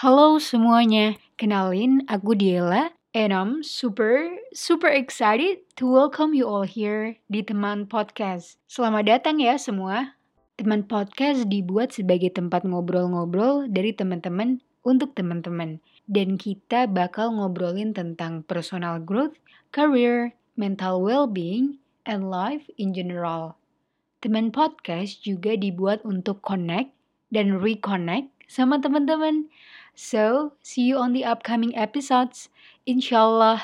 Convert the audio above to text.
Halo semuanya, kenalin aku Diela and I'm super super excited to welcome you all here di Teman Podcast. Selamat datang ya semua. Teman Podcast dibuat sebagai tempat ngobrol-ngobrol dari teman-teman untuk teman-teman. Dan kita bakal ngobrolin tentang personal growth, career, mental well-being, and life in general. Teman Podcast juga dibuat untuk connect dan reconnect sama teman-teman. So, see you on the upcoming episodes. Inshallah.